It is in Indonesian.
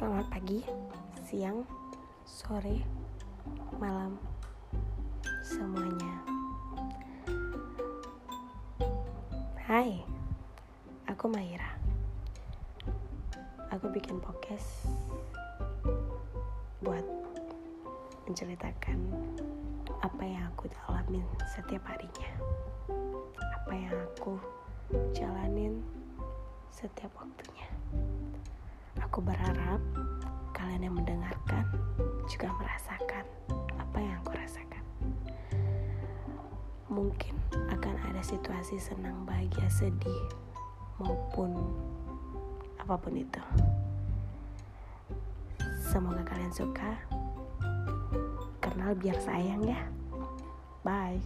Selamat pagi, siang, sore, malam, semuanya. Hai, aku Maira. Aku bikin podcast buat menceritakan apa yang aku alamin setiap harinya. Apa yang aku jalanin setiap waktunya. Aku berharap kalian yang mendengarkan juga merasakan apa yang aku rasakan. Mungkin akan ada situasi senang, bahagia, sedih, maupun apa pun itu. Semoga kalian suka. Kenal biar sayang ya. Bye.